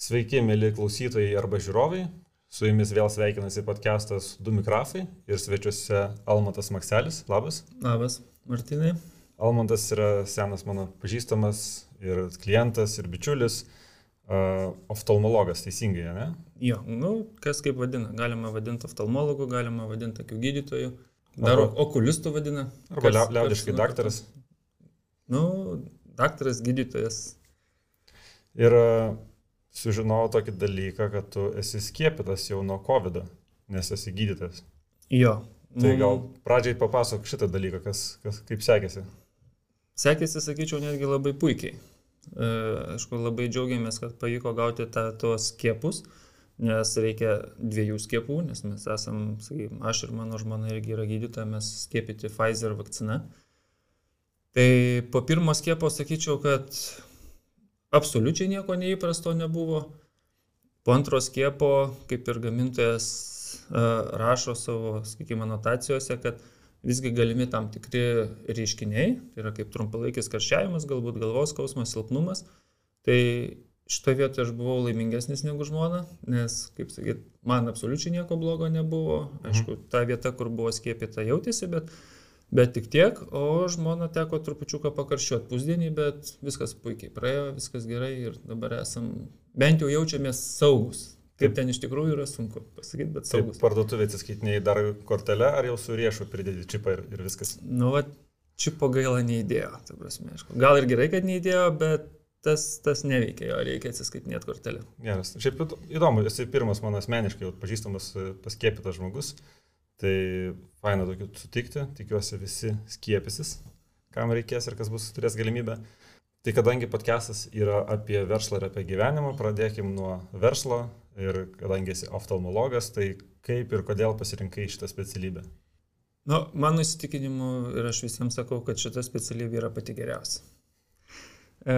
Sveiki, mėly klausytojai arba žiūrovai. Su jumis vėl sveikinasi podcastas Du Mikrafai ir svečiuose Almantas Makselis. Labas. Labas, Martinai. Almantas yra senas mano pažįstamas ir klientas, ir bičiulis. Uh, oftalmologas, teisingai, ne? Jo, nu, kas kaip vadina. Galima vadinti oftalmologu, galima vadinti akių gydytoju. Dar arba, okulistų vadina. Arba kas, liaudiškai kas, daktaras. Nu, daktaras, gydytojas. Ir uh, sužinojau tokį dalyką, kad tu esi skiepytas jau nuo COVID, nes esi gydytas. Jo. Tai gal pradžiai papasakok šitą dalyką, kas, kas, kaip sekėsi. Sekėsi, sakyčiau, netgi labai puikiai. E, aišku, labai džiaugiamės, kad pavyko gauti tą, tuos skiepus, nes reikia dviejų skiepų, nes mes esam, sakykime, aš ir mano žmona irgi yra gydytoja, mes skiepyti Pfizer vakciną. Tai po pirmo skiepo sakyčiau, kad absoliučiai nieko neįprasto nebuvo. Po antro skiepo, kaip ir gamintojas e, rašo savo, sakykime, anotacijose, kad visgi galimi tam tikri reiškiniai, tai yra kaip trumpalaikis karščiavimas, galbūt galvos skausmas, silpnumas. Tai šitoje vietoje aš buvau laimingesnis negu žmona, nes, kaip sakyt, man absoliučiai nieko blogo nebuvo. Aišku, mhm. ta vieta, kur buvo skiepyta, jautėsi, bet, bet tik tiek, o žmona teko trupučiuką pakarščiuoti pusdienį, bet viskas puikiai praėjo, viskas gerai ir dabar esam, bent jau jaučiamės saugus. Kaip ten iš tikrųjų yra sunku pasakyti, bet saugus. Kaip parduotuvė atsiskaitiniai dar kortelę, ar jau su riešu pridėti čipą ir, ir viskas? Nu, va, čipo gaila neįdėjo, ta prasme, aišku. Gal ir gerai, kad neįdėjo, bet tas, tas neveikia, jo reikia atsiskaitinėti kortelę. Geras. Šiaip įdomu, esi pirmas mano asmeniškai pažįstamas e, paskiepytas žmogus, tai faina tokių sutikti, tikiuosi visi skiepysis, kam reikės ir kas bus turės galimybę. Tai kadangi podcastas yra apie verslą ir apie gyvenimą, pradėkim nuo verslo, ir kadangi esi oftalmologas, tai kaip ir kodėl pasirinkai šitą specialybę? Nu, mano įsitikinimu ir aš visiems sakau, kad šita specialybė yra pati geriausia. E,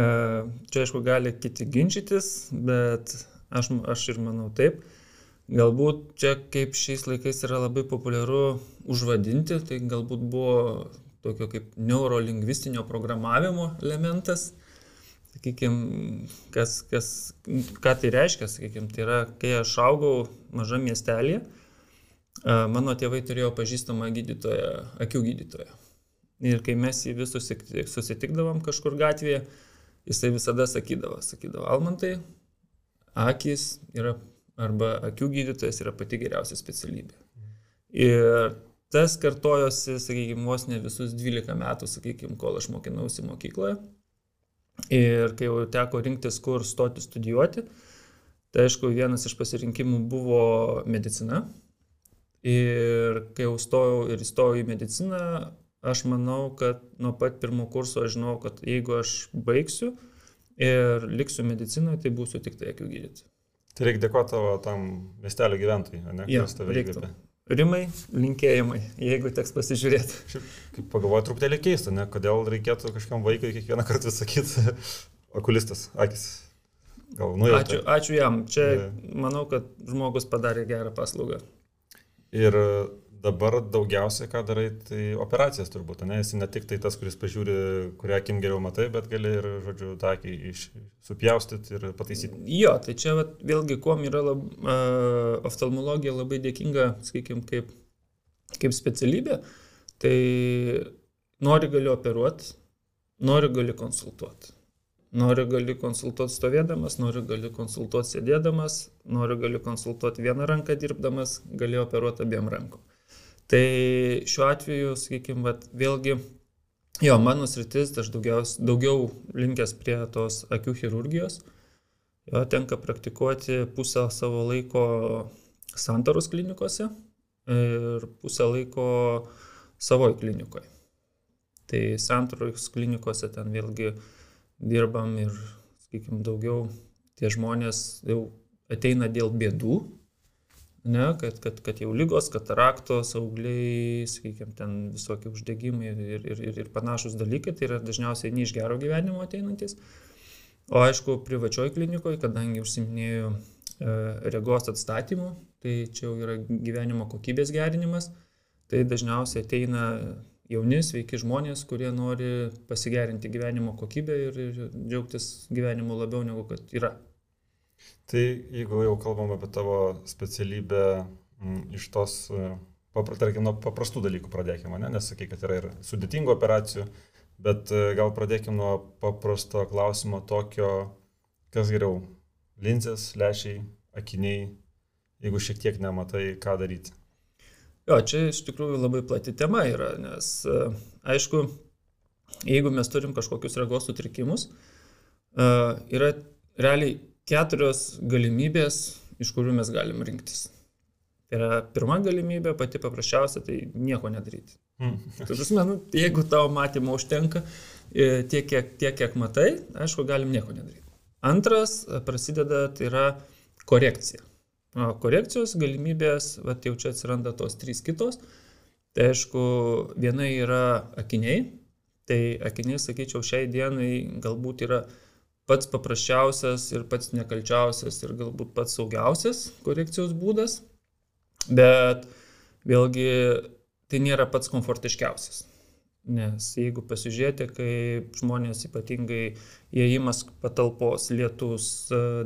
čia aišku gali kiti ginčytis, bet aš, aš ir manau taip. Galbūt čia kaip šiais laikais yra labai populiaru užvadinti, tai galbūt buvo tokio kaip neurolingvistinio programavimo elementas sakykime, kas, kas, ką tai reiškia, sakykime, tai yra, kai aš augau mažam miestelėje, mano tėvai turėjo pažįstamą gydytoją, akių gydytoją. Ir kai mes jį vis susitikdavom kažkur gatvėje, jisai visada sakydavo, sakydavo, Almantai, akis yra, arba akių gydytojas yra pati geriausia specialybė. Ir tas kartojosi, sakykime, vos ne visus 12 metų, sakykime, kol aš mokinausi mokykloje. Ir kai jau teko rinktis, kur stoti studijuoti, tai aišku, vienas iš pasirinkimų buvo medicina. Ir kai jau stojau ir įstojau į mediciną, aš manau, kad nuo pat pirmo kurso aš žinau, kad jeigu aš baigsiu ir liksiu medicinoje, tai būsiu tik tai akių gydytojas. Tai reikia dėkoti tavo tam miestelio gyventojui, ne? Ja, reiktų. Rimai, linkėjimai, jeigu teks pasižiūrėti. Šiaip, kaip pagalvoju, truputėlį keista, ne? Kodėl reikėtų kažkam vaikui kiekvieną kartą sakyti okulistas, akis. Gal nuėjau. Ačiū, ačiū jam. Čia manau, kad žmogus padarė gerą paslaugą. Ir dabar daugiausiai, ką darai, tai operacijas turbūt, ne? Esi ne tik tai tas, kuris pažiūri, kurią akim geriau matai, bet gali ir, žodžiu, tą akį supjaustyti ir pataisyti. Jo, tai čia vat, vėlgi, kuom yra lab, uh, oftalmologija labai dėkinga, sakykime, kaip, kaip specialybė, tai nori gali operuoti, nori gali konsultuoti. Nori gali konsultuoti stovėdamas, nori gali konsultuoti sėdėdamas, nori gali konsultuoti vieną ranką dirbdamas, gali operuoti abiem rankom. Tai šiuo atveju, sakykime, vat, vėlgi, jo, mano sritis, tai aš daugiaus, daugiau linkęs prie tos akių chirurgijos. Jo, tenka praktikuoti pusę savo laiko santaros klinikose ir pusę laiko savoje klinikoje. Tai santaros klinikose ten vėlgi dirbam ir, sakykime, daugiau tie žmonės jau ateina dėl bėdų, ne, kad, kad, kad jau lygos, kataraktos, augliai, sakykime, ten visokie uždegimai ir, ir, ir, ir panašus dalykai, tai yra dažniausiai ne iš gero gyvenimo ateinantis. O aišku, privačioj klinikoje, kadangi užsiminėjau e, regos atstatymu, tai čia jau yra gyvenimo kokybės gerinimas, tai dažniausiai ateina jauni, sveiki žmonės, kurie nori pasigerinti gyvenimo kokybę ir, ir džiaugtis gyvenimu labiau negu kad yra. Tai jeigu jau kalbam apie tavo specialybę m, iš tos, e, papra, tarkim, nuo paprastų dalykų pradėkime, ne? nes sakai, kad yra ir sudėtingų operacijų, bet e, gal pradėkime nuo paprasto klausimo tokio, kas geriau - linzės, lešiai, akiniai, jeigu šiek tiek nematai, ką daryti. Jo, čia iš tikrųjų labai plati tema yra, nes e, aišku, jeigu mes turim kažkokius regos sutrikimus, yra realiai keturios galimybės, iš kurių mes galim rinktis. Tai yra pirma galimybė, pati paprasčiausia, tai nieko nedaryti. Mm. Tai prasme, nu, jeigu tavo matymo užtenka e, tiek kiek, tiek, kiek matai, aišku, galim nieko nedaryti. Antras e, prasideda, tai yra korekcija. O korekcijos galimybės, va, jau čia atsiranda tos trys kitos. Tai aišku, viena yra akiniai. Tai akiniai, sakyčiau, šiai dienai galbūt yra pats paprasčiausias ir pats nekalčiausias ir galbūt pats saugiausias korekcijos būdas, bet vėlgi tai nėra pats komfortiškiausias. Nes jeigu pasižiūrėti, kaip žmonės ypatingai įėjimas patalpos, lietus,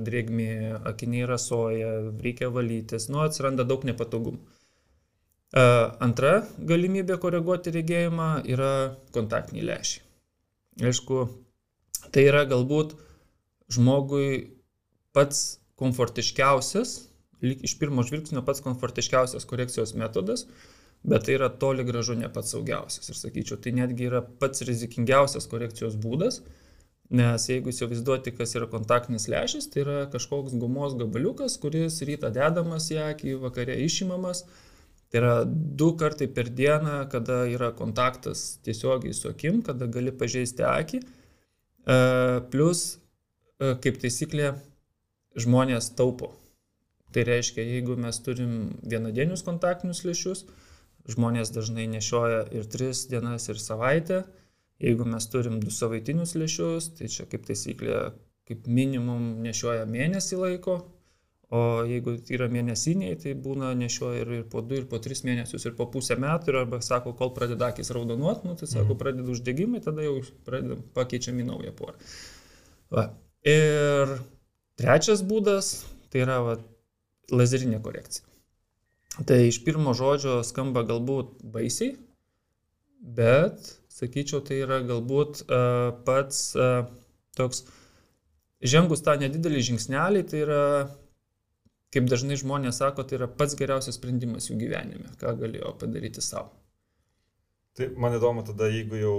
drėgmė, akiniai rasoja, reikia valytis, nu atsiranda daug nepatogumų. Antra galimybė koreguoti regėjimą yra kontaktiniai lešiai. Aišku, tai yra galbūt žmogui pats komfortiškiausias, iš pirmo žvilgsnio pats komfortiškiausias korekcijos metodas, bet tai yra toli gražu ne pats saugiausias. Ir sakyčiau, tai netgi yra pats rizikingiausias korekcijos būdas, nes jeigu įsivaizduoti, kas yra kontaktinis lešis, tai yra kažkoks gumos gabaliukas, kuris rytą dedamas į akį, vakare išimamas. Tai yra du kartai per dieną, kada yra kontaktas tiesiogiai su akim, kada gali pažeisti akį. E, plus E, kaip taisyklė, žmonės taupo. Tai reiškia, jeigu mes turim vienadienius kontaktinius lėšius, žmonės dažnai nešioja ir tris dienas, ir savaitę. Jeigu mes turim du savaitinius lėšius, tai čia kaip taisyklė, kaip minimum nešioja mėnesį laiko, o jeigu yra mėnesiniai, tai būna nešioja ir, ir po du, ir po tris mėnesius, ir po pusę metų, ir arba sako, kol pradeda akis raudonuot, nu, tai sako, mhm. pradeda uždegimai, tada jau pradeda pakeičiam į naują porą. Va. Ir trečias būdas tai yra va, lazerinė korekcija. Tai iš pirmo žodžio skamba galbūt baisiai, bet, sakyčiau, tai yra galbūt uh, pats uh, toks, žengus tą nedidelį žingsnelį, tai yra, kaip dažnai žmonės sako, tai yra pats geriausias sprendimas jų gyvenime, ką galėjo padaryti savo. Tai man įdomu tada, jeigu jau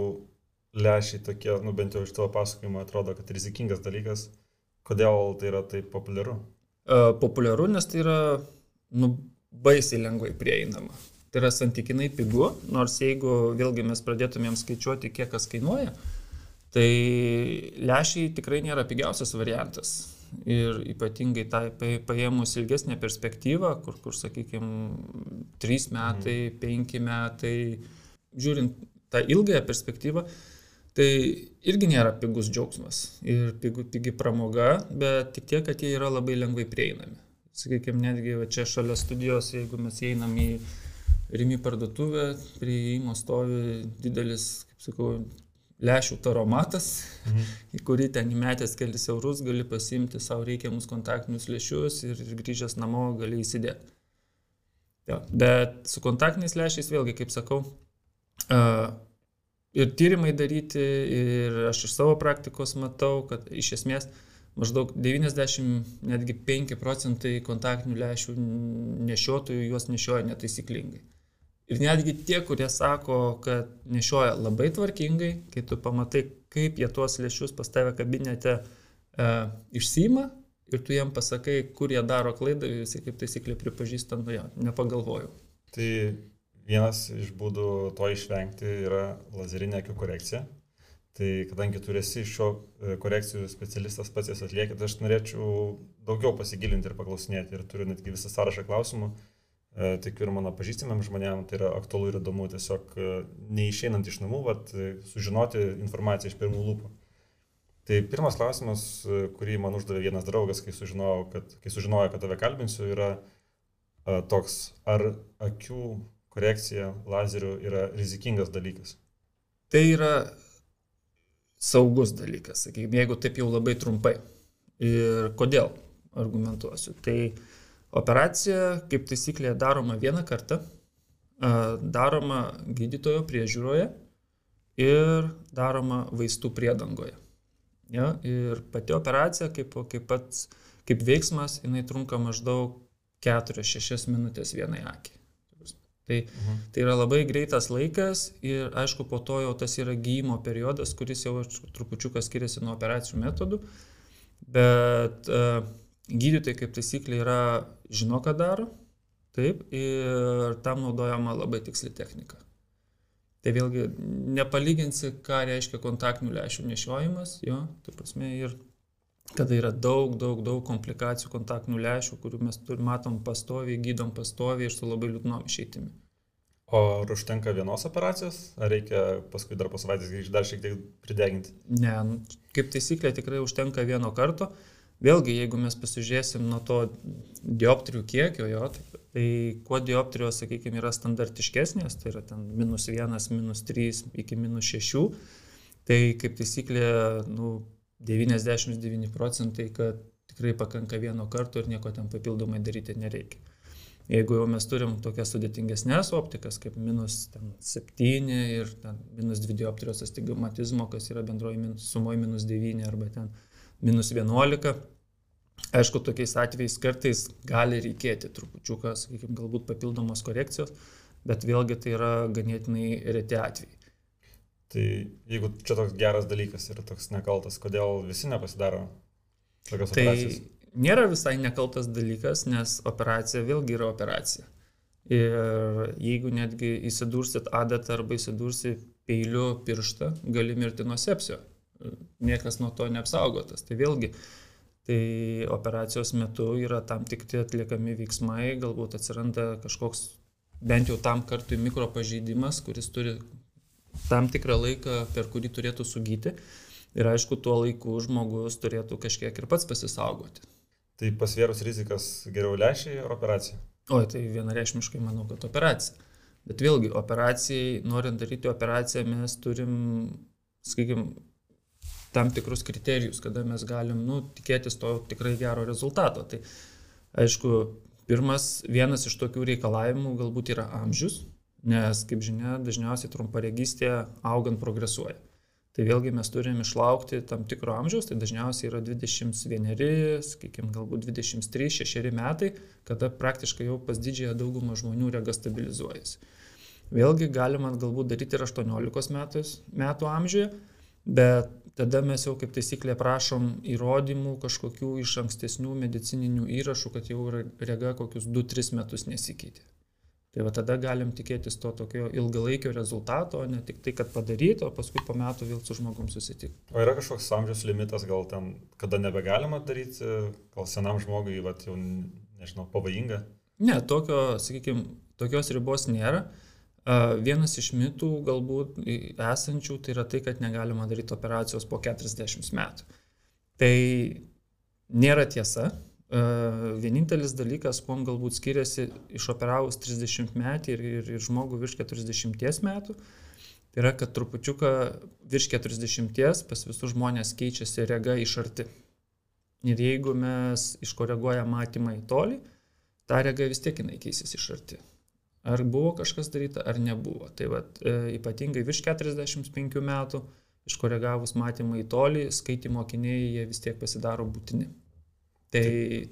lešiai tokie, nu bent jau iš tavo pasakojimo atrodo, kad rizikingas dalykas. Kodėl tai yra taip populiaru? Uh, populiaru, nes tai yra nu, baisiai lengvai prieinama. Tai yra santykinai pigu, nors jeigu vėlgi mes pradėtumėm skaičiuoti, kiek kas kainuoja, tai lešiai tikrai nėra pigiausias variantas. Ir ypatingai tai paėmus ilgesnę perspektyvą, kur, kur sakykime, 3 metai, 5 metai, žiūrint tą ilgąją perspektyvą, Tai irgi nėra pigus džiaugsmas ir pigi, pigi pramoga, bet tik tiek, kad jie yra labai lengvai prieinami. Sakykime, netgi čia šalia studijos, jeigu mes einam į Rimi parduotuvę, prie įėjimo stovi didelis, kaip sakau, lešių taromatas, mhm. į kurį ten įmetęs kelis eurus gali pasimti savo reikiamus kontaktinius lešius ir, ir grįžęs namo gali įsidėti. Ja, bet su kontaktiniais lešiais vėlgi, kaip sakau, uh, ir tyrimai daryti, ir aš iš savo praktikos matau, kad iš esmės maždaug 90, netgi 5 procentai kontaktinių lešių nešiotojų juos nešioja netaisyklingai. Ir netgi tie, kurie sako, kad nešioja labai tvarkingai, kai tu pamatai, kaip jie tuos lėšius pas tave kabinete e, išsima ir tu jiem pasakai, kur jie daro klaidą, visi kaip taisyklė pripažįsta, nu jo, nepagalvojau. Tai Vienas iš būdų to išvengti yra lazerinė akių korekcija. Tai kadangi tu esi šio e, korekcijų specialistas pats jas atliekit, tai aš norėčiau daugiau pasigilinti ir paklausinėti. Ir turiu netgi visą sąrašą klausimų, e, tik ir mano pažįstamiem žmonėm tai yra aktualu ir įdomu tiesiog e, neišeinant iš namų, vat, sužinoti informaciją iš pirmų lūpų. Tai pirmas klausimas, kurį man uždavė vienas draugas, kai sužinojo, kad, kai sužinojo, kad tave kalbinsiu, yra toks, ar akių korekcija lazerių yra rizikingas dalykas? Tai yra saugus dalykas, sakykime, jeigu taip jau labai trumpai. Ir kodėl? argumentuosiu. Tai operacija, kaip taisyklė, daroma vieną kartą, daroma gydytojo priežiūroje ir daroma vaistų priedangoje. Ja, ir pati operacija, kaip, kaip, pats, kaip veiksmas, jinai trunka maždaug 4-6 minutės vienai akiai. Tai, mhm. tai yra labai greitas laikas ir aišku, po to jau tas yra gyjimo periodas, kuris jau trupučiukas skiriasi nuo operacijų metodų, bet uh, gydytojai kaip taisyklė yra žino, ką daro, taip, ir tam naudojama labai tiksli technika. Tai vėlgi nepalyginsi, ką reiškia kontaktinių lęšių nešiojimas, jo, tai prasme ir kada yra daug, daug, daug komplikacijų kontaktinių lęšių, kurių mes turim, matom pastoviai, gydom pastoviai ir su labai liūdnom išeitimi. O ar užtenka vienos operacijos, ar reikia paskui dar po savaitės grįžti dar šiek tiek prideginti? Ne, kaip taisyklė tikrai užtenka vieno karto. Vėlgi, jeigu mes pasižiūrėsim nuo to dioptrijų kiekio, jo, tai, tai kuo dioptrijos, sakykime, yra standartiškesnės, tai yra ten minus 1, minus 3 iki minus 6, tai kaip taisyklė, nu, 99 procentai, kad tikrai pakanka vieno karto ir nieko ten papildomai daryti nereikia. Jeigu jau mes turim tokias sudėtingesnės optikas, kaip minus 7 ir minus 2 dioptrijos astigmatizmo, kas yra bendroji minus, sumoji minus 9 arba ten minus 11, aišku, tokiais atvejais kartais gali reikėti trupučiuką, sakykime, galbūt papildomos korekcijos, bet vėlgi tai yra ganėtinai reti atvejai. Tai jeigu čia toks geras dalykas yra toks nekaltas, kodėl visi nepasidaro tokios tai operacijos? nėra visai nekaltas dalykas, nes operacija vėlgi yra operacija. Ir jeigu netgi įsidursit adatą arba įsidursit peiliu pirštą, gali mirti nuo sepsio. Niekas nuo to neapsaugotas. Tai vėlgi, tai operacijos metu yra tam tikti atliekami veiksmai, galbūt atsiranda kažkoks bent jau tam kartui mikropažeidimas, kuris turi tam tikrą laiką, per kurį turėtų sugyti. Ir aišku, tuo laiku žmogus turėtų kažkiek ir pats pasisaugoti. Tai pasvėrus rizikas geriau lešiai operacija? O, tai vienareišmiškai manau, kad operacija. Bet vėlgi, operacijai, norint daryti operaciją, mes turim, sakykime, tam tikrus kriterijus, kada mes galim, nu, tikėtis to tikrai gero rezultato. Tai, aišku, pirmas, vienas iš tokių reikalavimų galbūt yra amžius, nes, kaip žinia, dažniausiai trumparegystė augant progresuoja. Tai vėlgi mes turim išlaukti tam tikro amžiaus, tai dažniausiai yra 21, sakykime, galbūt 23-6 metai, kada praktiškai jau pas didžiąją daugumą žmonių rega stabilizuojasi. Vėlgi galima galbūt daryti ir 18 metus, metų amžiuje, bet tada mes jau kaip taisyklė prašom įrodymų kažkokių iš ankstesnių medicininių įrašų, kad jau rega kokius 2-3 metus nesikeitė. Tai va tada galim tikėtis to tokio ilgalaikio rezultato, ne tik tai, kad padaryti, o paskui po metų vėl su žmogum susitikti. O yra kažkoks amžiaus limitas, gal ten, kada nebegalima daryti, gal senam žmogui, va, jau, nežinau, pavojinga? Ne, tokio, sakykime, tokios ribos nėra. Vienas iš mitų galbūt esančių tai yra tai, kad negalima daryti operacijos po 40 metų. Tai nėra tiesa, Vienintelis dalykas, kuom galbūt skiriasi išoperavus 30 metį ir, ir, ir žmogų virš 40 metų, tai yra, kad trupučiuką virš 40 pas visus žmonės keičiasi rega iš arti. Ir jeigu mes iškoreguojam matymą į tolį, ta rega vis tiek jinai keisis iš arti. Ar buvo kažkas daryta, ar nebuvo. Tai va, e, ypatingai virš 45 metų, iškoregavus matymą į tolį, skaitimo akiniai jie vis tiek pasidaro būtini. Tai,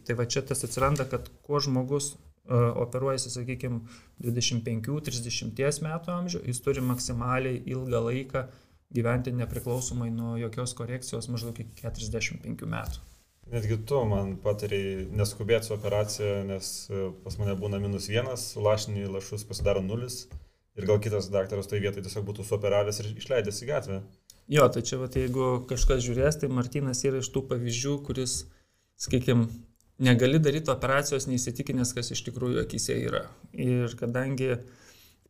tai va čia tas atsiranda, kad kuo žmogus uh, operuojasi, sakykime, 25-30 metų amžių, jis turi maksimaliai ilgą laiką gyventi nepriklausomai nuo jokios korekcijos maždaug iki 45 metų. Netgi tu man patariai neskubėti su operacija, nes e, pas mane būna minus vienas, lašinį lašus pasidaro nulis ir gal kitas daktaras tai vietai tiesiog būtų suoperavęs ir išleidęs į gatvę. Jo, tai čia, vat, jeigu kažkas žiūrės, tai Martinas yra iš tų pavyzdžių, kuris sakykime, negali daryti operacijos neįsitikinęs, kas iš tikrųjų akise yra. Ir kadangi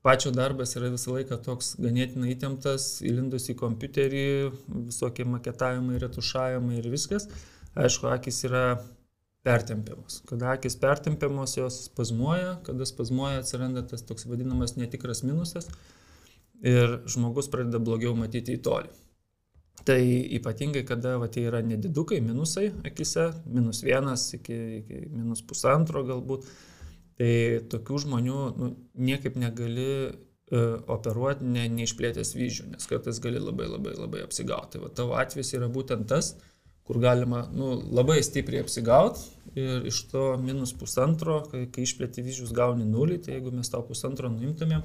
pačio darbas yra visą laiką toks ganėtinai įtemptas, įlindus į kompiuterį, visokie maketavimai, retušavimai ir viskas, aišku, akis yra pertempiamos. Kada akis pertempiamos, jos spazmuoja, kada spazmuoja atsiranda tas toks vadinamas netikras minusas ir žmogus pradeda blogiau matyti į tolį. Tai ypatingai, kada va, tai yra nedidukai, minusai akise, minus vienas iki, iki minus pusantro galbūt, tai tokių žmonių nu, niekaip negali uh, operuoti ne, neišplėtęs vyžių, nes kartais gali labai labai labai apsigauti. Va, tavo atvejs yra būtent tas, kur galima nu, labai stipriai apsigauti ir iš to minus pusantro, kai, kai išplėti vyžius gauni nulį, tai jeigu mes tau pusantro nuimtumėm,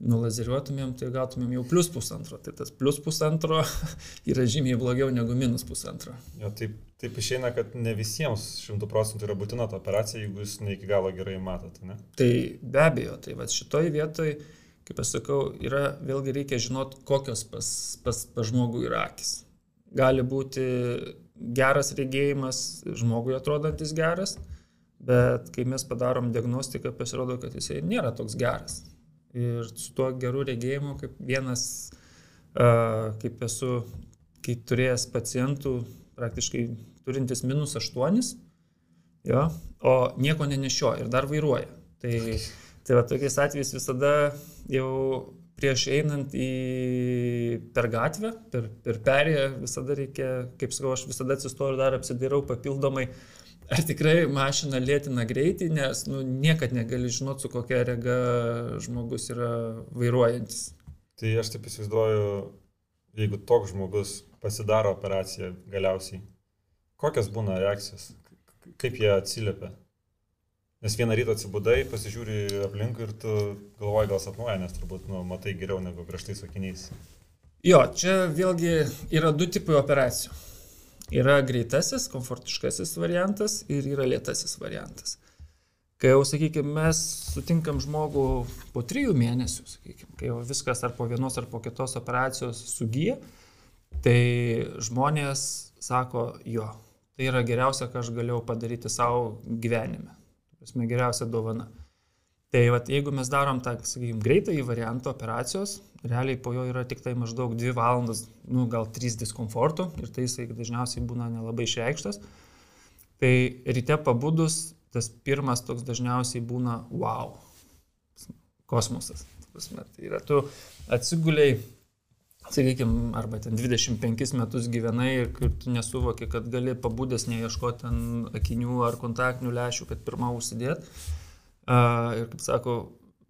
nulazeriuotumėm, tai gautumėm jau plus pusantro. Tai tas plus pusantro yra žymiai blogiau negu minus pusantro. Jo, taip, taip išeina, kad ne visiems šimtų procentų yra būtina ta operacija, jeigu jūs ne iki galo gerai matote, ne? Tai be abejo, tai va šitoj vietoj, kaip aš sakau, yra vėlgi reikia žinot, kokios pas, pas, pas žmogų yra akis. Gali būti geras regėjimas, žmogui atrodantis geras, bet kai mes padarom diagnostiką, pasirodo, kad jisai nėra toks geras Ir su tuo geru regėjimu, kaip vienas, kaip esu, kai turėjęs pacientų, praktiškai turintis minus 8, jo, o nieko nenešio ir dar vairuoja. Tai, tai va tokiais atvejais visada jau prieš einant į per gatvę, per, per perėją, visada reikia, kaip sakau, aš visada atsistoju ir dar apsidairau papildomai, ar tikrai mašina lėtina greitį, nes nu, niekad negali žinoti, su kokia rega žmogus yra vairuojantis. Tai aš taip įsivaizduoju, jeigu toks žmogus pasidaro operaciją galiausiai, kokios būna reakcijos, kaip jie atsiliepia. Nes vieną rytą atsibudai, pasižiūri aplink ir tu galvoji gal sapnuoja, nes turbūt nu, matai geriau negu prieš tai sakiniais. Jo, čia vėlgi yra du tipai operacijų. Yra greitasis, komfortiškasis variantas ir yra lėtasis variantas. Kai jau, sakykime, mes sutinkam žmogų po trijų mėnesių, sakykime, kai jau viskas ar po vienos ar po kitos operacijos sugyja, tai žmonės sako, jo, tai yra geriausia, ką aš galėjau padaryti savo gyvenime. Prasme, geriausia dovana. Tai vat, jeigu mes darom tą, sakykime, greitąjį variantą operacijos, realiai po jo yra tik tai maždaug 2 valandas, nu, gal 3 diskomfortų ir tai jisai dažniausiai būna nelabai išreikštas. Tai ryte pabudus, tas pirmas toks dažniausiai būna wow, kosmosas. Prasme, tai yra tu atsiguliai, sakykime, arba ten 25 metus gyvenai ir tu nesuvoki, kad gali pabudęs neieškoti ten akinių ar kontaktinių lešių, kad pirmą užsidėti Ir kaip sako,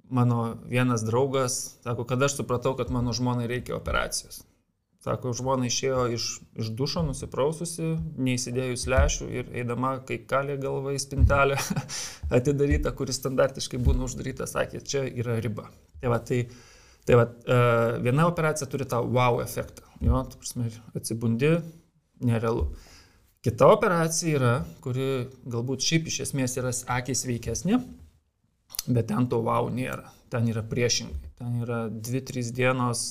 mano vienas draugas, sako, kad aš supratau, kad mano žmonai reikia operacijos. Sako, žmona išėjo iš, iš dušo, nusipraususi, neįsidėjus lešių ir eidama, kai kalė galva į spintelę atidaryta, kuris standartiškai būna uždaryta, sakė, čia yra riba. Tai va, tai, tai va, viena operacija turi tą wow efektą. Jo, tu prasme, atsibundi, nerealu. Kita operacija yra, kuri galbūt šiaip iš esmės yra akis veikesnė, Bet ten to wow nėra. Ten yra priešingai. Ten yra 2-3 dienos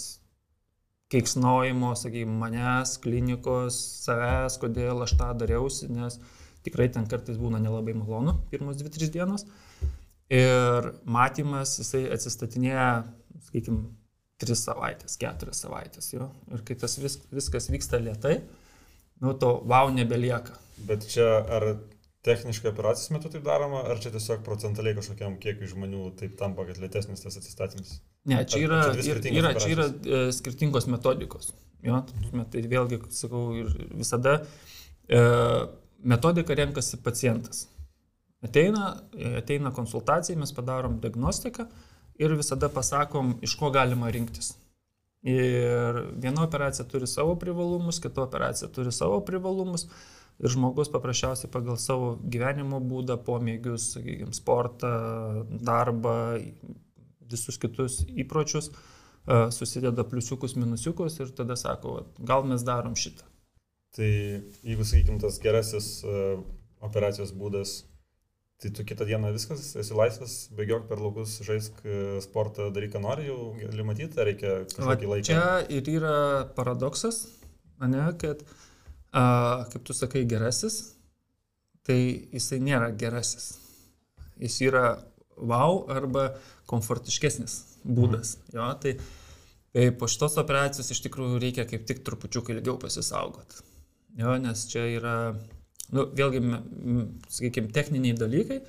keiksnojimo, sakykime, manęs, klinikos, savęs, kodėl aš tą dariausi, nes tikrai ten kartais būna nelabai malonu pirmos 2-3 dienos. Ir matymas, jisai atsistatinėja, sakykime, 3 savaitės, 4 savaitės. Jo? Ir kai tas vis, viskas vyksta lietai, nu to wow nebelieka. Bet čia ar techniškai operacijos metu taip daroma, ar čia tiesiog procentaliai kažkokiam kiekiu žmonių taip tampa, kad lėtesnis tas atsistatymas? Ne, čia yra, ar, čia yra, čia yra e, skirtingos metodikos. Jo, tai vėlgi, sakau, visada e, metodiką renkasi pacientas. Ateina, ateina konsultacija, mes padarom diagnostiką ir visada pasakom, iš ko galima rinktis. Ir viena operacija turi savo privalumus, kita operacija turi savo privalumus. Ir žmogus paprasčiausiai pagal savo gyvenimo būdą, pomėgius, sakykime, sportą, darbą, visus kitus įpročius, e, susideda pliusiukus, minusiukus ir tada sako, gal mes darom šitą. Tai jeigu, sakykime, tas gerasis e, operacijos būdas, tai tu kitą dieną viskas, esi laisvas, bėgiok per laukus, žaisk e, sportą, daryk, ką nori, jau gali matyti, ar reikia kažkokį laiką. Čia ir yra paradoksas, ne, kad a, kaip tu sakai, gerasis, tai jisai nėra gerasis. Jis yra wow arba komfortiškesnis būdas. Mhm. Jo, tai, tai po šitos operacijos iš tikrųjų reikia kaip tik trupučiuką ilgiau pasisaugot. Jo, nes čia yra, nu, vėlgi, sakykime, techniniai dalykai.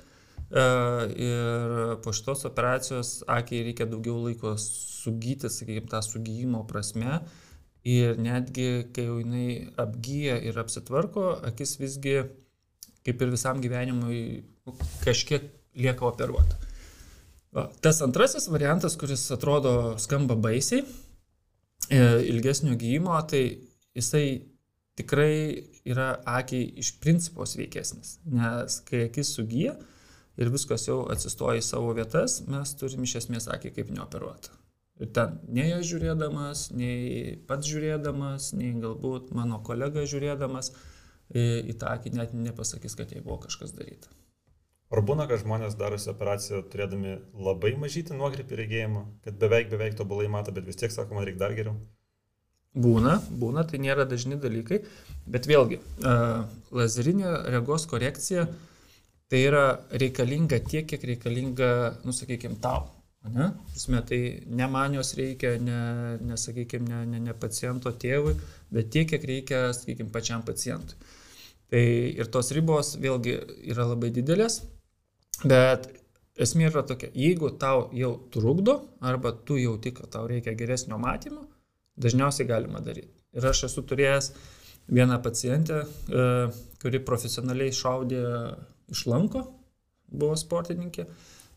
Uh, ir po šitos operacijos akiai reikia daugiau laiko sugyti, sakykime, tą sugyjimo prasme, ir netgi, kai jau jinai apgyja ir apsitvarko, akis visgi, kaip ir visam gyvenimui, kažkiek lieka operuota. Tas antrasis variantas, kuris atrodo skamba baisiai, e, ilgesnio gyjimo, tai jisai tikrai yra akiai iš principo sveikesnis, nes kai akis sugyja ir viskas jau atsistoja į savo vietas, mes turim iš esmės akį kaip neoperuotą. Ir ten nei aš žiūrėdamas, nei pats žiūrėdamas, nei galbūt mano kolega žiūrėdamas į tą akį net nepasakys, kad jai buvo kažkas daryta. Ar būna, kad žmonės darosi operaciją turėdami labai mažytį nuokrypį regėjimą, kad beveik beveik tobulai mato, bet vis tiek sako, man reikia dar geriau? Būna, būna, tai nėra dažni dalykai, bet vėlgi, uh, lazerinė regos korekcija tai yra reikalinga tiek, kiek reikalinga, nusakykime, tau. Ne? Prasme, tai ne man jos reikia, ne, ne sakykime, ne, ne, ne paciento tėvui, bet tiek, kiek reikia, sakykime, pačiam pacientui. Tai ir tos ribos vėlgi yra labai didelės, bet esmė yra tokia, jeigu tau jau trukdo arba tu jauti, kad tau reikia geresnio matymo, dažniausiai galima daryti. Ir aš esu turėjęs vieną pacientę, e, kuri profesionaliai šaudė iš lanko, buvo sportininkė.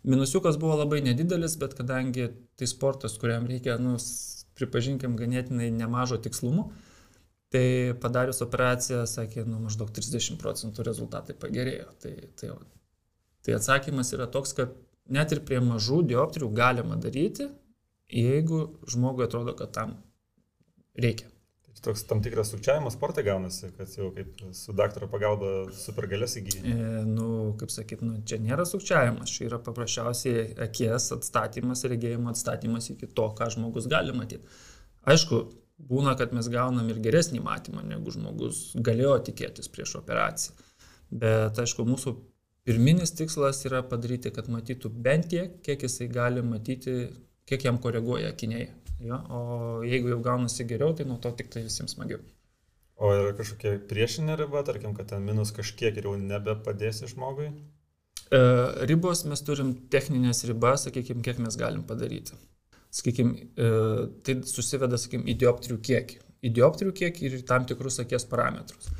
Minusiukas buvo labai nedidelis, bet kadangi tai sportas, kuriam reikia, nu, pripažinkim, ganėtinai nemažo tikslumo, tai padarius operaciją, sakė, nu, maždaug 30 procentų rezultatai pagerėjo. Tai, tai, tai atsakymas yra toks, kad net ir prie mažų dioptrijų galima daryti, jeigu žmogui atrodo, kad tam reikia. Tai toks tam tikras sukčiavimo sportai gaunasi, kad jau kaip su daktaro pagalba supergalės įgyja. E, nu, kaip sakyt, nu, čia nėra sukčiavimas, čia yra paprasčiausiai akies atstatymas, regėjimo atstatymas iki to, ką žmogus gali matyti. Aišku, būna, kad mes gaunam ir geresnį matymą, negu žmogus galėjo tikėtis prieš operaciją. Bet, aišku, mūsų pirminis tikslas yra padaryti, kad matytų bent tiek, kiek jisai gali matyti, kiek jam koreguoja akiniai. Jo, o jeigu jau gaunasi geriau, tai nuo to tik tai visiems smagiau. O yra kažkokia priešinė riba, tarkim, kad ten minus kažkiek ir jau nebepadėsi žmogui? E, ribos mes turim techninės ribas, sakykime, kiek mes galim padaryti. Sakykime, e, tai susiveda, sakykime, į dioptrių kiekį. Į dioptrių kiekį ir tam tikrus akies parametrus.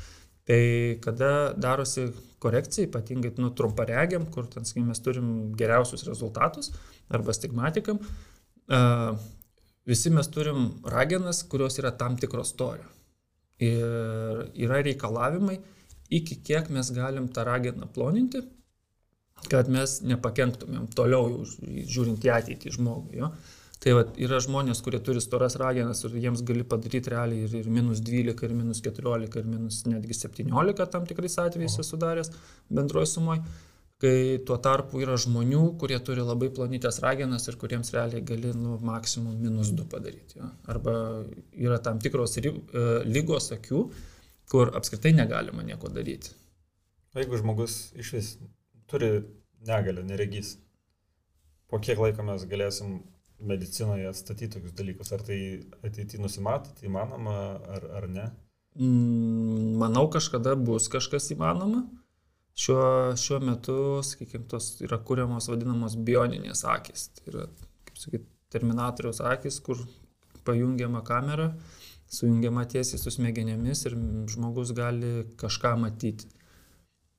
Tai kada darosi korekcija, ypatingai nu, trumparegiam, kur ten, sakykime, mes turim geriausius rezultatus arba stigmatikam, e, visi mes turim ragenas, kurios yra tam tikro storio. Ir yra reikalavimai, iki kiek mes galim tą rageną ploninti, kad mes nepakenktumėm toliau žiūrint į ateitį žmogui. Jo? Tai va, yra žmonės, kurie turi storas ragenas ir jiems gali padaryti realiai ir, ir minus 12, ir minus 14, ir minus netgi 17 tam tikrais atvejais esu daręs bendroji sumoje kai tuo tarpu yra žmonių, kurie turi labai plonytės ragenas ir kuriems realiai gali nu, maksimum minus 2 padaryti. Ja. Arba yra tam tikros ry, e, lygos akių, kur apskritai negalima nieko daryti. Jeigu žmogus iš vis turi negalę, neregys, po kiek laiko mes galėsim medicinoje atstatyti tokius dalykus? Ar tai ateityje nusimato, tai įmanoma ar, ar ne? Mm, manau, kažkada bus kažkas įmanoma. Šiuo, šiuo metu, sakykime, tos yra kūriamos vadinamos bioninės akis. Tai yra, kaip sakyti, terminatoriaus akis, kur pajungiama kamera, sujungiama tiesiai su smegenėmis ir žmogus gali kažką matyti.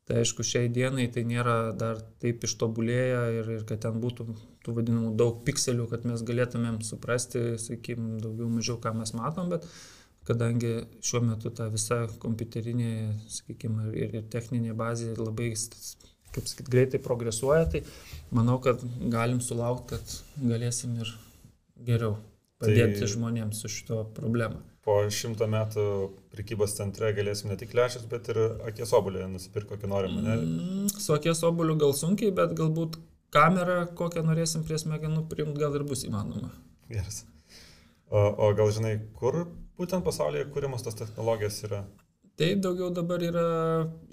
Tai aišku, šiai dienai tai nėra dar taip ištobulėję ir, ir kad ten būtų tų vadinamų daug pikselių, kad mes galėtumėm suprasti, sakykime, daugiau mažiau, ką mes matom, bet kadangi šiuo metu ta visa kompiuterinė, sakykime, ir, ir techninė bazė labai, kaip sakyt, greitai progresuoja, tai manau, kad galim sulaukti, kad galėsim ir geriau padėti tai žmonėms su šito problema. Po šimto metų prekybos centre galėsim ne tik lėšas, bet ir akies obulį nusipirkti kokį norimą. Ne? Mm, su akies obuliu gal sunkiai, bet galbūt kamerą, kokią norėsim prie smegenų priimti, gal ir bus įmanoma. Geras. O, o gal žinai, kur būtent pasaulyje kūrimas tos technologijos yra? Taip, daugiau dabar yra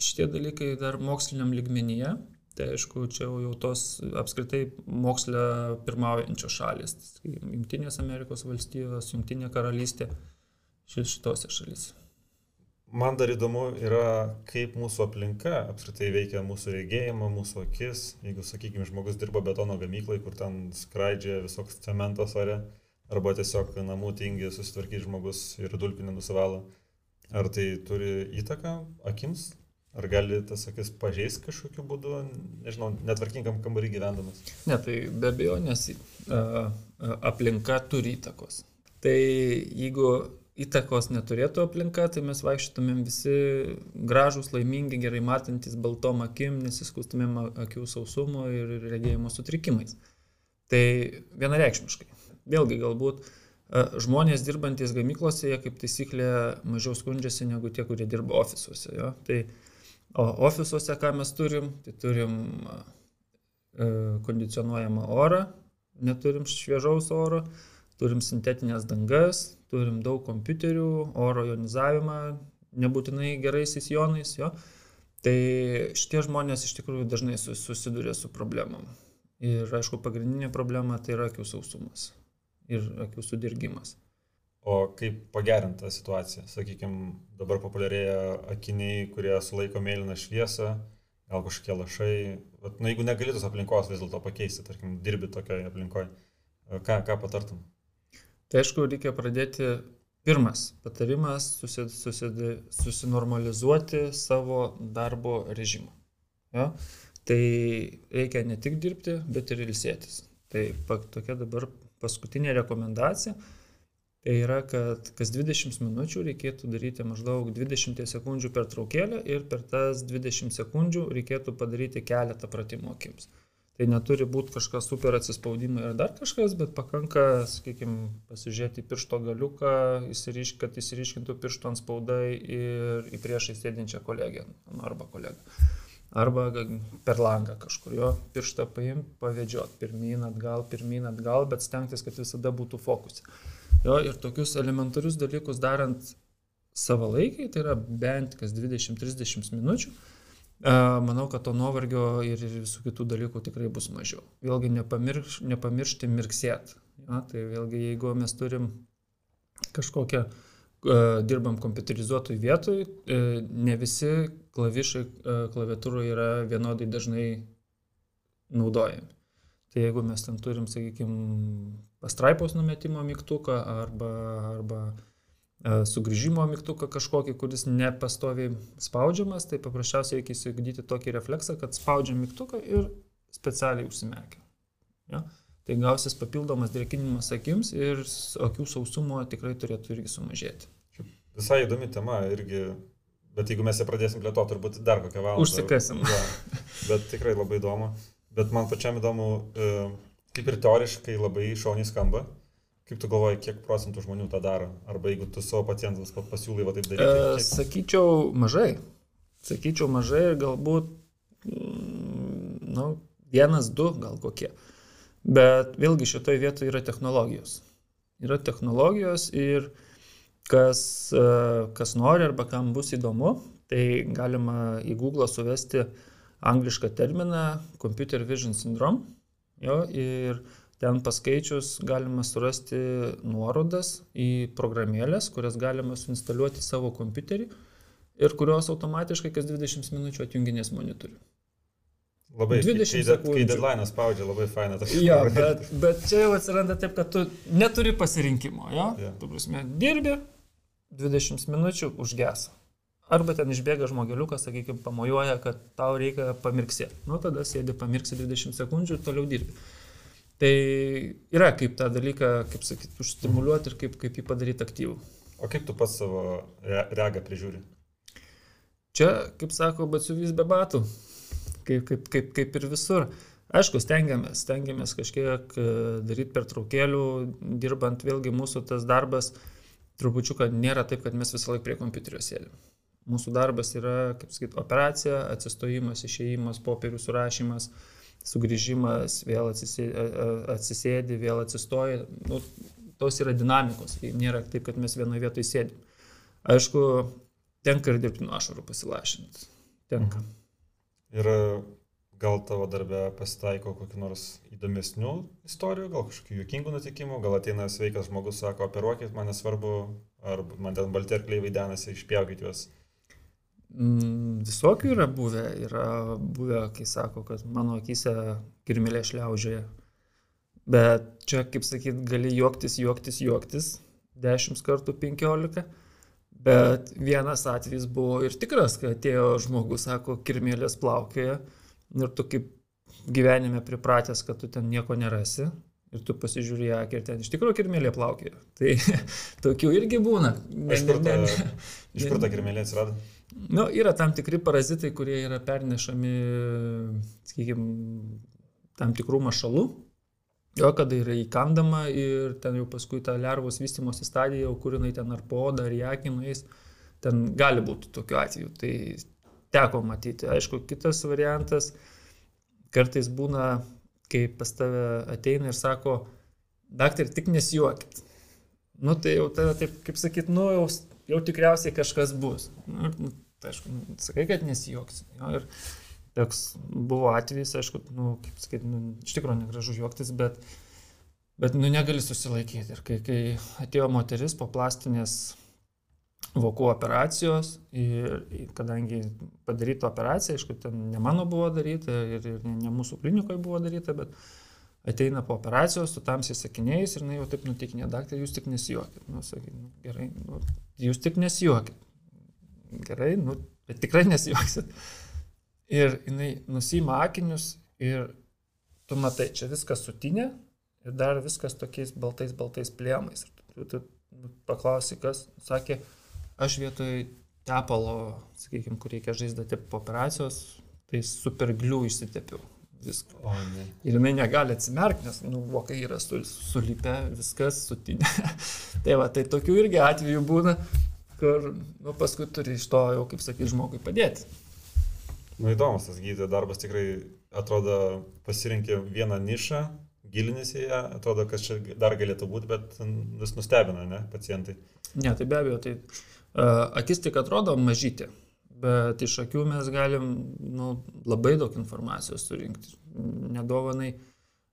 šitie dalykai dar moksliniam ligmenyje. Tai aišku, čia jau tos apskritai moksle pirmaujančios šalis. Junktinės Amerikos valstijos, Junktinė karalystė, šitose šalyse. Man dar įdomu yra, kaip mūsų aplinka apskritai veikia mūsų regėjimą, mūsų akis. Jeigu, sakykime, žmogus dirba betono gamyklai, kur ten skraidžia visoks cementas ore, arba tiesiog namų tingi susitvarkyti žmogus ir dulpinį nusivalo. Ar tai turi įtaką akims? Ar gali tas akis pažeisti kažkokiu būdu, nežinau, netvarkingam kambarį gyvendamas? Ne, tai be abejo, nes aplinka turi įtakos. Tai jeigu įtakos neturėtų aplinka, tai mes vaikščiotumėm visi gražus, laimingi, gerai matantis baltom akim, nesiskustumėm akių sausumo ir regėjimo sutrikimais. Tai vienareikšmiškai. Vėlgi galbūt žmonės dirbantis gamyklose, jie kaip taisyklė mažiau skundžiasi negu tie, kurie dirba ofisuose. Jo? Tai O ofisuose ką mes turim? Tai turim e, kondicionuojamą orą, neturim šviežaus oro, turim sintetinės dangas, turim daug kompiuterių, oro ionizavimą, nebūtinai gerais jonais, jo. Tai šitie žmonės iš tikrųjų dažnai susiduria su problemom. Ir aišku, pagrindinė problema tai yra akių sausumas ir akių sudirgimas. O kaip pagerinti tą situaciją? Sakykime, dabar populiarėja akiniai, kurie sulaiko mėlyną šviesą, gal kažkokie lašai. Bet, na, jeigu negali tos aplinkos vis dėlto pakeisti, tarkim, dirbi tokioje aplinkoje, ką, ką patartum? Tai aišku, reikia pradėti. Pirmas patarimas susi, susi, susinormalizuoti savo darbo režimą. Ja? Tai reikia ne tik dirbti, bet ir ilsėtis. Tai tokia dabar paskutinė rekomendacija Tai yra, kad kas 20 minučių reikėtų daryti maždaug 20 sekundžių per traukėlę ir per tas 20 sekundžių reikėtų padaryti keletą pratimų akims. Tai neturi būti kažkas super atsispaudimai ar dar kažkas, bet pakanka, sakykime, pasižiūrėti piršto galiuką, kad įsiriškintų piršto ant spaudai ir į priešai sėdinčią kolegę nu, arba kolegą. Arba per langą kažkur jo pirštą paimti, pavedžiot pirmyn atgal, pirmyn atgal, bet stengtis, kad visada būtų fokusė. Jo, ir tokius elementarius dalykus darant savalaikiai, tai yra bent kas 20-30 minučių, manau, kad to nuovargio ir visų kitų dalykų tikrai bus mažiau. Vėlgi nepamirš, nepamiršti mirksėt. Ja, tai vėlgi jeigu mes turim kažkokią, dirbam kompiuterizuotoj vietoj, e, ne visi klavišai klaviatūroje yra vienodai dažnai naudojami. Tai jeigu mes ten turim, sakykime, pastraipos numetimo mygtuką arba, arba e, sugrįžimo mygtuką kažkokį, kuris nepastoviai spaudžiamas, tai paprasčiausiai reikia įsigyti tokį refleksą, kad spaudžiam mygtuką ir specialiai užsimerkia. Ja? Tai gausis papildomas drėkinimas akims ir akių sausumo tikrai turėtų irgi sumažėti. Visai įdomi tema irgi, bet jeigu mes ją pradėsim plėtoti, turbūt dar kokią valandą. Užsikasim. Ja, bet tikrai labai įdomu bet man pačiam įdomu, e, kaip ir teoriškai labai šauniai skamba. Kaip tu galvoji, kiek procentų žmonių tą daro? Arba jeigu tu savo pacientams pasiūlai va taip daryti? E, kiek... Sakyčiau, mažai. Sakyčiau, mažai ir galbūt, mm, nu, vienas, du gal kokie. Bet vėlgi šitoje vietoje yra technologijos. Yra technologijos ir kas, e, kas nori arba kam bus įdomu, tai galima į Google suvesti anglišką terminą Computer Vision Syndrome. Jo, ir ten paskaičius galima surasti nuorodas į programėlės, kurias galima suinstaliuoti savo kompiuterį ir kurios automatiškai kas 20 minučių atjunginės monitorių. Labai 20 kai, sekundžių. Kai deadline spaudžia, labai faina tas. Jo, bet, bet čia jau atsiranda taip, kad tu neturi pasirinkimo, jo? Yeah. Tu prasme, dirbi, 20 minučių užgeso. Arba ten išbėga žmogeliukas, sakykime, pamojuoja, kad tau reikia pamirksėti. Nu, tada sėdi pamirksi 20 sekundžių ir toliau dirbi. Tai yra kaip tą dalyką, kaip sakyti, užstimuliuoti ir kaip, kaip jį padaryti aktyvų. O kaip tu pats savo regą prižiūri? Čia, kaip sako, batsiuvys be batų, kaip, kaip, kaip, kaip ir visur. Aišku, stengiamės, stengiamės kažkiek e, daryti per traukėlių, dirbant vėlgi mūsų tas darbas trupučiuką nėra taip, kad mes visą laiką prie kompiuterio sėdėm. Mūsų darbas yra, kaip sakyti, operacija, atsistojimas, išėjimas, popierių surašymas, sugrįžimas, vėl atsisėdi, vėl atsistoji. Nu, tos yra dinamikos, nėra taip, kad mes vienoje vietoje sėdim. Aišku, tenka ir dirbti nuo ašarų pasilašinti. Tenka. Mhm. Ir gal tavo darbė pasitaiko kokiu nors įdomesnių istorijų, gal kažkokių juokingų nutikimų, gal ateina sveikas žmogus, sako, operuokit, man nesvarbu, ar man ten balterkliai vaidenasi, išpjaukit juos. Mm, visokių yra buvę. Yra buvę, kai sako, kad mano akise kirmėlė šliaužioja. Bet čia, kaip sakyt, gali juoktis, juoktis, juoktis, 10 kartų 15. Bet vienas atvejis buvo ir tikras, kai atėjo žmogus, sako, kirmėlės plaukioja ir tu kaip gyvenime pripratęs, kad tu ten nieko nerasi ir tu pasižiūri akį ir ten iš tikrųjų kirmėlė plaukioja. Tai tokių irgi būna. Iš kur ta, iš kur ta kirmėlė atsirado? Nu, yra tam tikri parazitai, kurie yra pernešami, sakykime, tam tikrų mašalų. Jo, kada yra įkandama ir ten jau paskui ta lervos vystimosi stadija, kur jinai ten ar po odą, ar nueis, ten gali būti tokiu atveju. Tai teko matyti. Aišku, kitas variantas kartais būna, kai pas tave ateina ir sako, daktar, tik nesijuokit. Nu, tai jau tave taip, kaip sakyt, nu, jau, jau tikriausiai kažkas bus. Nu, nu, tai aišku, sakai, kad nesijuoksi. Jo, ir toks buvo atvejis, aišku, nu, kaip sakyti, nu, iš tikrųjų negražu juoktis, bet, bet nu, negali susilaikyti. Ir kai, kai atėjo moteris po plastinės vokų operacijos ir kadangi padaryta operacija, aišku, ten ne mano buvo daryta ir, ir ne, mūsų klinikoje buvo daryta, bet ateina po operacijos su tamsiais sakiniais ir jinai jau taip nutikinė, daktarė, jūs tik nesijuokit. Nu, sakai, nu, gerai, nu, jūs tik nesijuokit. Gerai, nu, bet tikrai nesijuoksit. Ir jinai nusima akinius ir tu matai, čia viskas sutinė ir dar viskas tokiais baltais, baltais plėmais. Ir tu, tu, tu paklausai, kas, sakė, aš vietoj tepalo, sakykime, kur reikia žaizdą po operacijos, tai superglių išsitepiau viską. O, ne. Ir jinai negali atsimerkti, nes, nu, vokai yra su, sulipę, viskas sutinė. tai va, tai tokių irgi atvejų būna, kur, nu, paskui turi iš to jau, kaip sakyti, žmogui padėti. Nu įdomus tas gydytojo darbas tikrai atrodo pasirinkė vieną nišą, gilinėsi ją, atrodo, kad čia dar galėtų būti, bet vis nustebina, ne, pacientai. Ne, tai be abejo, tai akis tik atrodo mažyti, bet iš akių mes galim nu, labai daug informacijos surinkti. Nedovanai uh,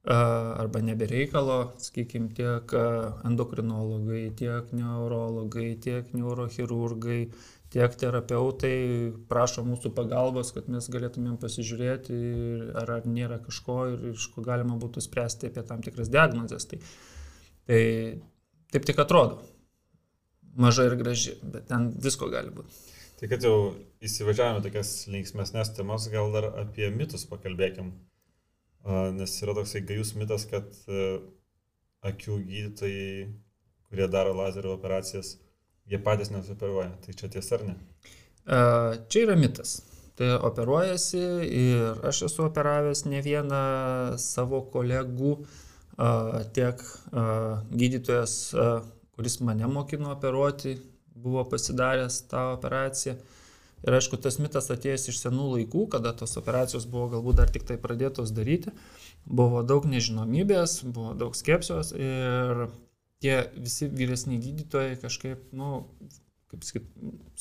arba nebereikalo, sakykime, tiek endokrinologai, tiek neurologai, tiek neurochirurgai, tiek terapeutai prašo mūsų pagalbos, kad mes galėtumėm pasižiūrėti, ar, ar nėra kažko ir iš ko galima būtų spręsti apie tam tikras diagnozes. Tai, tai taip tik atrodo. Maža ir graži, bet ten visko gali būti. Tai kad jau įsivažiavome tokias linksmėsnės temas, gal dar apie mitus pakalbėkim. Nes yra toksai gajus mitas, kad akių gydytojai, kurie daro lazerio operacijas, Jie patys nesuoperuoja. Tai čia tiesa ar ne? Čia yra mitas. Tai operuojasi ir aš esu operavęs ne vieną savo kolegų, tiek gydytojas, kuris mane mokino operuoti, buvo pasidaręs tą operaciją. Ir aišku, tas mitas atėjęs iš senų laikų, kada tos operacijos buvo galbūt dar tik tai pradėtos daryti, buvo daug nežinomybės, buvo daug skepsijos ir tie visi vyresni gydytojai kažkaip, nu, kaip sakyt,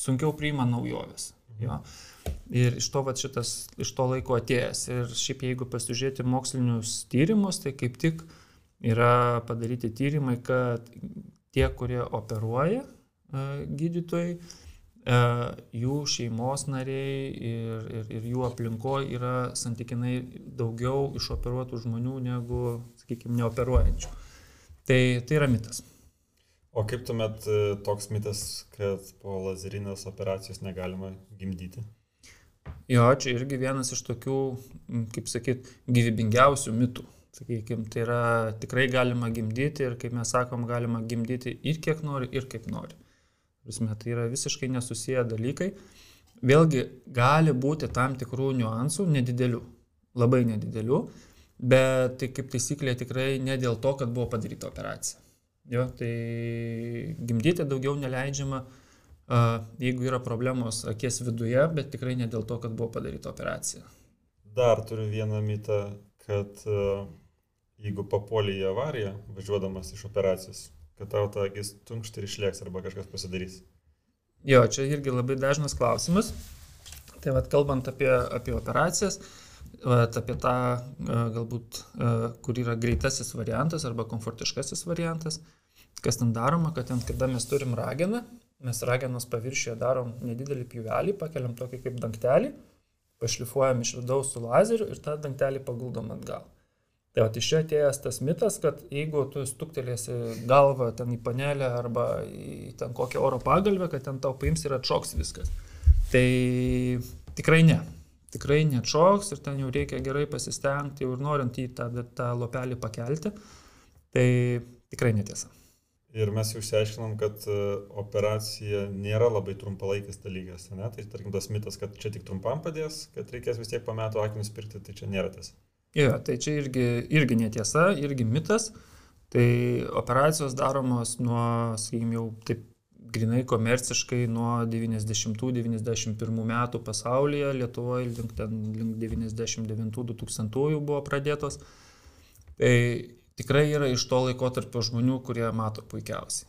sunkiau priima naujoves. Jo. Ir iš to, va, šitas, iš to laiko atėjęs. Ir šiaip jeigu pasižiūrėti mokslinius tyrimus, tai kaip tik yra padaryti tyrimai, kad tie, kurie operuoja gydytojai, jų šeimos nariai ir, ir, ir jų aplinkoje yra santykinai daugiau išoperuotų žmonių negu, sakykime, neoperuojančių. Tai, tai yra mitas. O kaip tuomet e, toks mitas, kad po lazerinės operacijos negalima gimdyti? Jo, čia irgi vienas iš tokių, kaip sakyt, gyvybingiausių mitų. Sakykime, tai yra tikrai galima gimdyti ir, kaip mes sakom, galima gimdyti ir kiek nori, ir kaip nori. Prasme, tai yra visiškai nesusiję dalykai. Vėlgi, gali būti tam tikrų niuansų, nedidelių, labai nedidelių, Bet tai kaip taisyklė tikrai ne dėl to, kad buvo padaryta operacija. Jo, tai gimdyti daugiau neleidžiama, jeigu yra problemos akies viduje, bet tikrai ne dėl to, kad buvo padaryta operacija. Dar turiu vieną mitą, kad jeigu papuolė į avariją, važiuodamas iš operacijos, kad tau ta akis tunkšti ir išlieks arba kažkas pasidarys. Jo, čia irgi labai dažnas klausimas. Tai vad kalbant apie, apie operacijas, Vat apie tą galbūt, kur yra greitasis variantas arba komfortiškasis variantas, kas ten daroma, kad ten, kada mes turim rageną, mes ragenos paviršiuje darom nedidelį pjuvelį, pakeliam tokį kaip dangtelį, pašlifuojam iš vidaus su lazeriu ir tą dangtelį paguldom atgal. Tai va, iš čia atėjęs tas mitas, kad jeigu tu stuktelėsi galvą ten į panelę arba į ten kokią oro pagalbę, kad ten tau paims ir atšoks viskas. Tai tikrai ne. Tikrai neatšoks ir ten jau reikia gerai pasistengti ir norint į tą, tą lopelį pakelti. Tai tikrai netiesa. Ir mes jau išsiaiškinom, kad e, operacija nėra labai trumpalaikis dalykas. Ne? Tai tarkim tas mitas, kad čia tik trumpam padės, kad reikės vis tiek po metų akinius pirkti, tai čia nėra tiesa. Jo, tai čia irgi, irgi netiesa, irgi mitas. Tai operacijos daromos nuo, sakykime, jau taip grinai komerciškai nuo 90-91 metų pasaulyje, Lietuvoje link, ten, link 99-2000 buvo pradėtos. Tai tikrai yra iš to laiko tarp žmonių, kurie mato puikiausiai.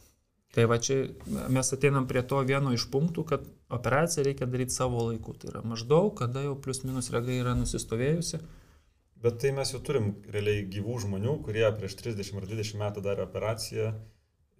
Tai va čia mes ateinam prie to vieno iš punktų, kad operaciją reikia daryti savo laiku. Tai yra maždaug, kada jau plius minus regai yra nusistovėjusi Bet tai mes jau turim realiai gyvų žmonių, kurie prieš 30 ar 20 metų darė operaciją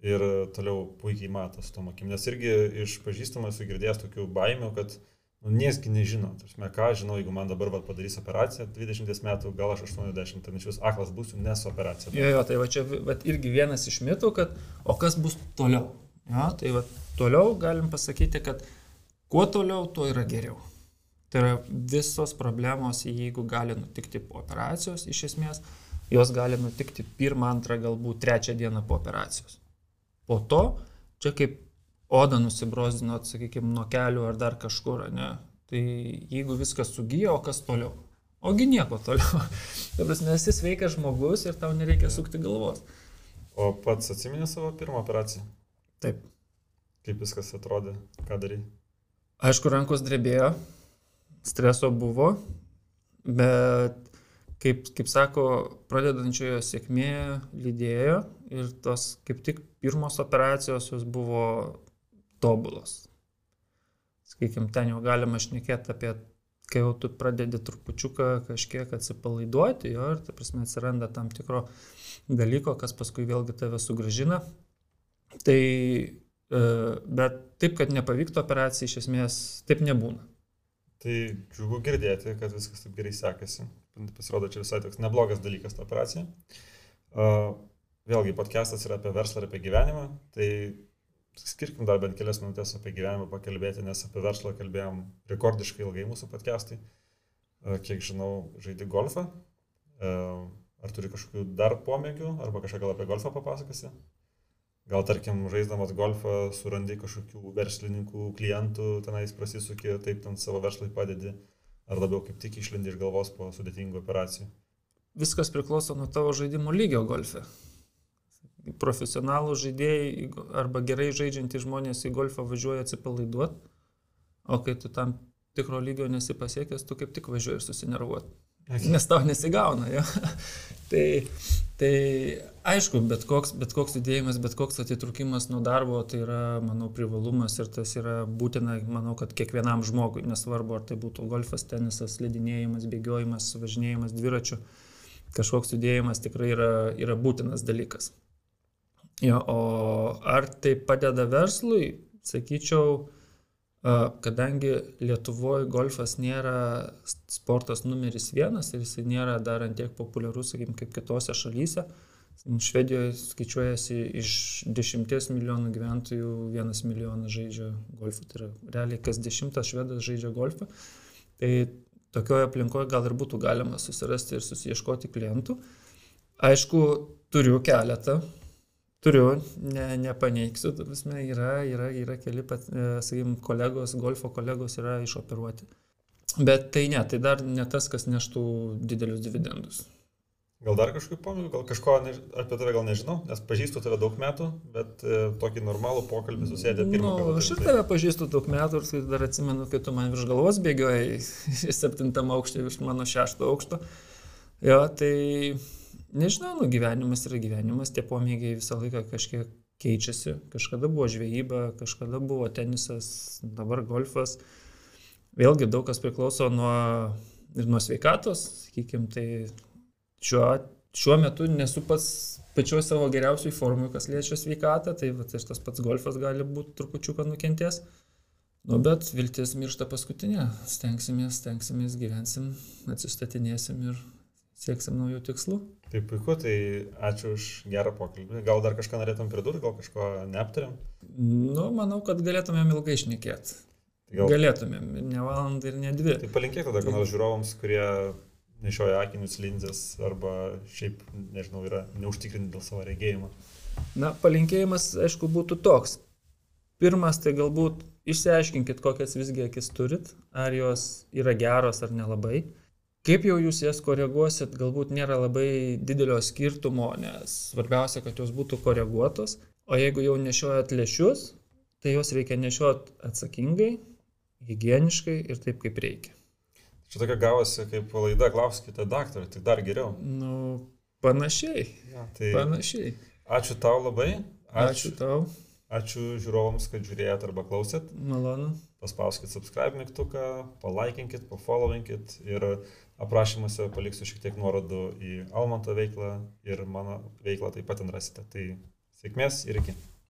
ir toliau puikiai mato su tom akim. Nes irgi iš pažįstamų esu girdėjęs tokių baimių, kad nu, niesgi nežino. Tarsi, ką žinau, jeigu man dabar va, padarys operaciją 20 metų, gal aš 80, tai iš vis aklas būsiu, nes operacija. Jo, jo, tai va čia va, irgi vienas iš mitų, kad o kas bus toliau. Jo, tai va, toliau galim pasakyti, kad kuo toliau, tuo yra geriau. Tai yra visos problemos, jeigu gali nutikti po operacijos, iš esmės, jos gali nutikti pirmą, antrą, galbūt trečią dieną po operacijos. Po to, čia kaip oda nusibrozdinot, sakykime, nuo kelių ar dar kažkur, ne? Tai jeigu viskas sugyja, o kas toliau? Ogi nieko toliau. Tai prasme, esi sveikas žmogus ir tau nereikia sukti galvos. O pats atsiminė savo pirmą operaciją? Taip. Kaip viskas atrodė, ką darai? Aišku, rankos drebėjo, streso buvo, bet kaip, kaip sako, pradedančiojo sėkmė lydėjo ir tos kaip tik pirmos operacijos jos buvo tobulos. Sakykime, ten jau galima šnekėti apie, kai jau tu pradedi trupučiuką kažkiek atsipalaiduoti, jo, ir ta prasme atsiranda tam tikro dalyko, kas paskui vėlgi tave sugražina. Tai, e, bet taip, kad nepavyktų operacija, iš esmės taip nebūna. Tai džiugu girdėti, kad viskas taip gerai sekasi. Pasirodo, čia visai toks neblogas dalykas ta operacija. Uh, vėlgi, podcastas yra apie verslą ir apie gyvenimą, tai skirkim dar bent kelias minutės apie gyvenimą pakalbėti, nes apie verslą kalbėjom rekordiškai ilgai mūsų podcastai. Uh, kiek žinau, žaidži golfą. Uh, ar turi kažkokių dar pomėgių, arba kažką gal apie golfą papasakosi? Gal tarkim, žaisdamas golfą surandi kažkokių verslininkų, klientų, tenais prasisukė, taip ten savo verslui padedi, ar labiau kaip tik išlindi iš galvos po sudėtingų operacijų? Viskas priklauso nuo tavo žaidimo lygio golfe. Profesionalų žaidėjai arba gerai žaidžiantys žmonės į golfą važiuoja atsipalaiduoti, o kai tu tam tikro lygio nesipasiekęs, tu kaip tik važiuoji ir susinervuoti. Nes tau nesigauna, jo. tai, tai aišku, bet koks, bet koks judėjimas, bet koks atitrukimas nuo darbo, tai yra, manau, privalumas ir tas yra būtina, manau, kad kiekvienam žmogui, nesvarbu, ar tai būtų golfas, tenisas, slidinėjimas, bėgiojimas, važinėjimas dviračiu, kažkoks judėjimas tikrai yra, yra būtinas dalykas. Jo, o ar tai padeda verslui, sakyčiau, Kadangi Lietuvoje golfas nėra sportas numeris vienas ir jis nėra dar antiek populiarus, sakykime, kaip kitose šalyse, Švedijoje skaičiuojasi iš 10 milijonų gyventojų 1 milijonas žaidžia golfą. Tai yra realiai kas dešimtas švedas žaidžia golfą. Tai tokioje aplinkoje gal ir būtų galima susirasti ir susieškoti klientų. Aišku, turiu keletą Turiu, ne, nepaneigsiu, prasme, yra, yra, yra keli, e, sakykim, kolegos, golfo kolegos yra išoperuoti. Bet tai ne, tai dar ne tas, kas neštų didelius dividendus. Gal dar kažkokiu pomėgiu, gal kažko ne, apie tave gal nežinau, nes pažįstu tave daug metų, bet e, tokį normalų pokalbį susėdė pirmą nu, kartą. Aš ir tave pažįstu daug metų ir dar atsimenu, kai tu man virš galvos bėgiojai septintam aukštė virš mano šešto aukšto. Jo, tai Nežinau, nu, gyvenimas yra gyvenimas, tie pomėgiai visą laiką kažkiek keičiasi. Kažkada buvo žvejyba, kažkada buvo tenisas, dabar golfas. Vėlgi daug kas priklauso nuo, ir nuo sveikatos, sakykime, tai šiuo, šiuo metu nesu pats pačioj savo geriausiai formui, kas liečia sveikatą, tai va, tai tas pats golfas gali būti trupučiuką nukentės. Nu, bet viltis miršta paskutinė. Stengsimės, stengsimės, gyvensim, atsistatinėsim ir sieksim naujų tikslų. Tai puiku, tai ačiū už gerą pokalbį. Gal dar kažką norėtum pridurti, gal kažko neaptarėm? Nu, manau, kad galėtumėm ilgai išnekėti. Tai gal... Galėtumėm, ne valandą ir ne dvi. Tai palinkėk tada, kad nors žiūrovams, kurie nešioja akinius linzės arba šiaip, nežinau, yra neužtikrinti dėl savo regėjimo. Na, palinkėjimas, aišku, būtų toks. Pirmas, tai galbūt išsiaiškinkit, kokias visgi akis turit, ar jos yra geros ar nelabai. Kaip jau jūs jas koreguosit, galbūt nėra labai didelio skirtumo, nes svarbiausia, kad jos būtų koreguotos. O jeigu jau nešiojat lėšius, tai juos reikia nešiot atsakingai, hygieniškai ir taip, kaip reikia. Čia tokia gavosi kaip laida, klauskite daktarą, tai dar geriau. Nu, panašiai. Ja, tai Panašiai. ačiū tau labai. Ačiū tau. Ačiū žiūrovams, kad žiūrėjot arba klausėt. Malonu. Paspauskit subscribe mygtuką, palaikinkit, pafollowinkit ir aprašymuose paliksiu šiek tiek nuorodų į Almanto veiklą ir mano veiklą taip pat ten rasite. Tai sėkmės ir iki.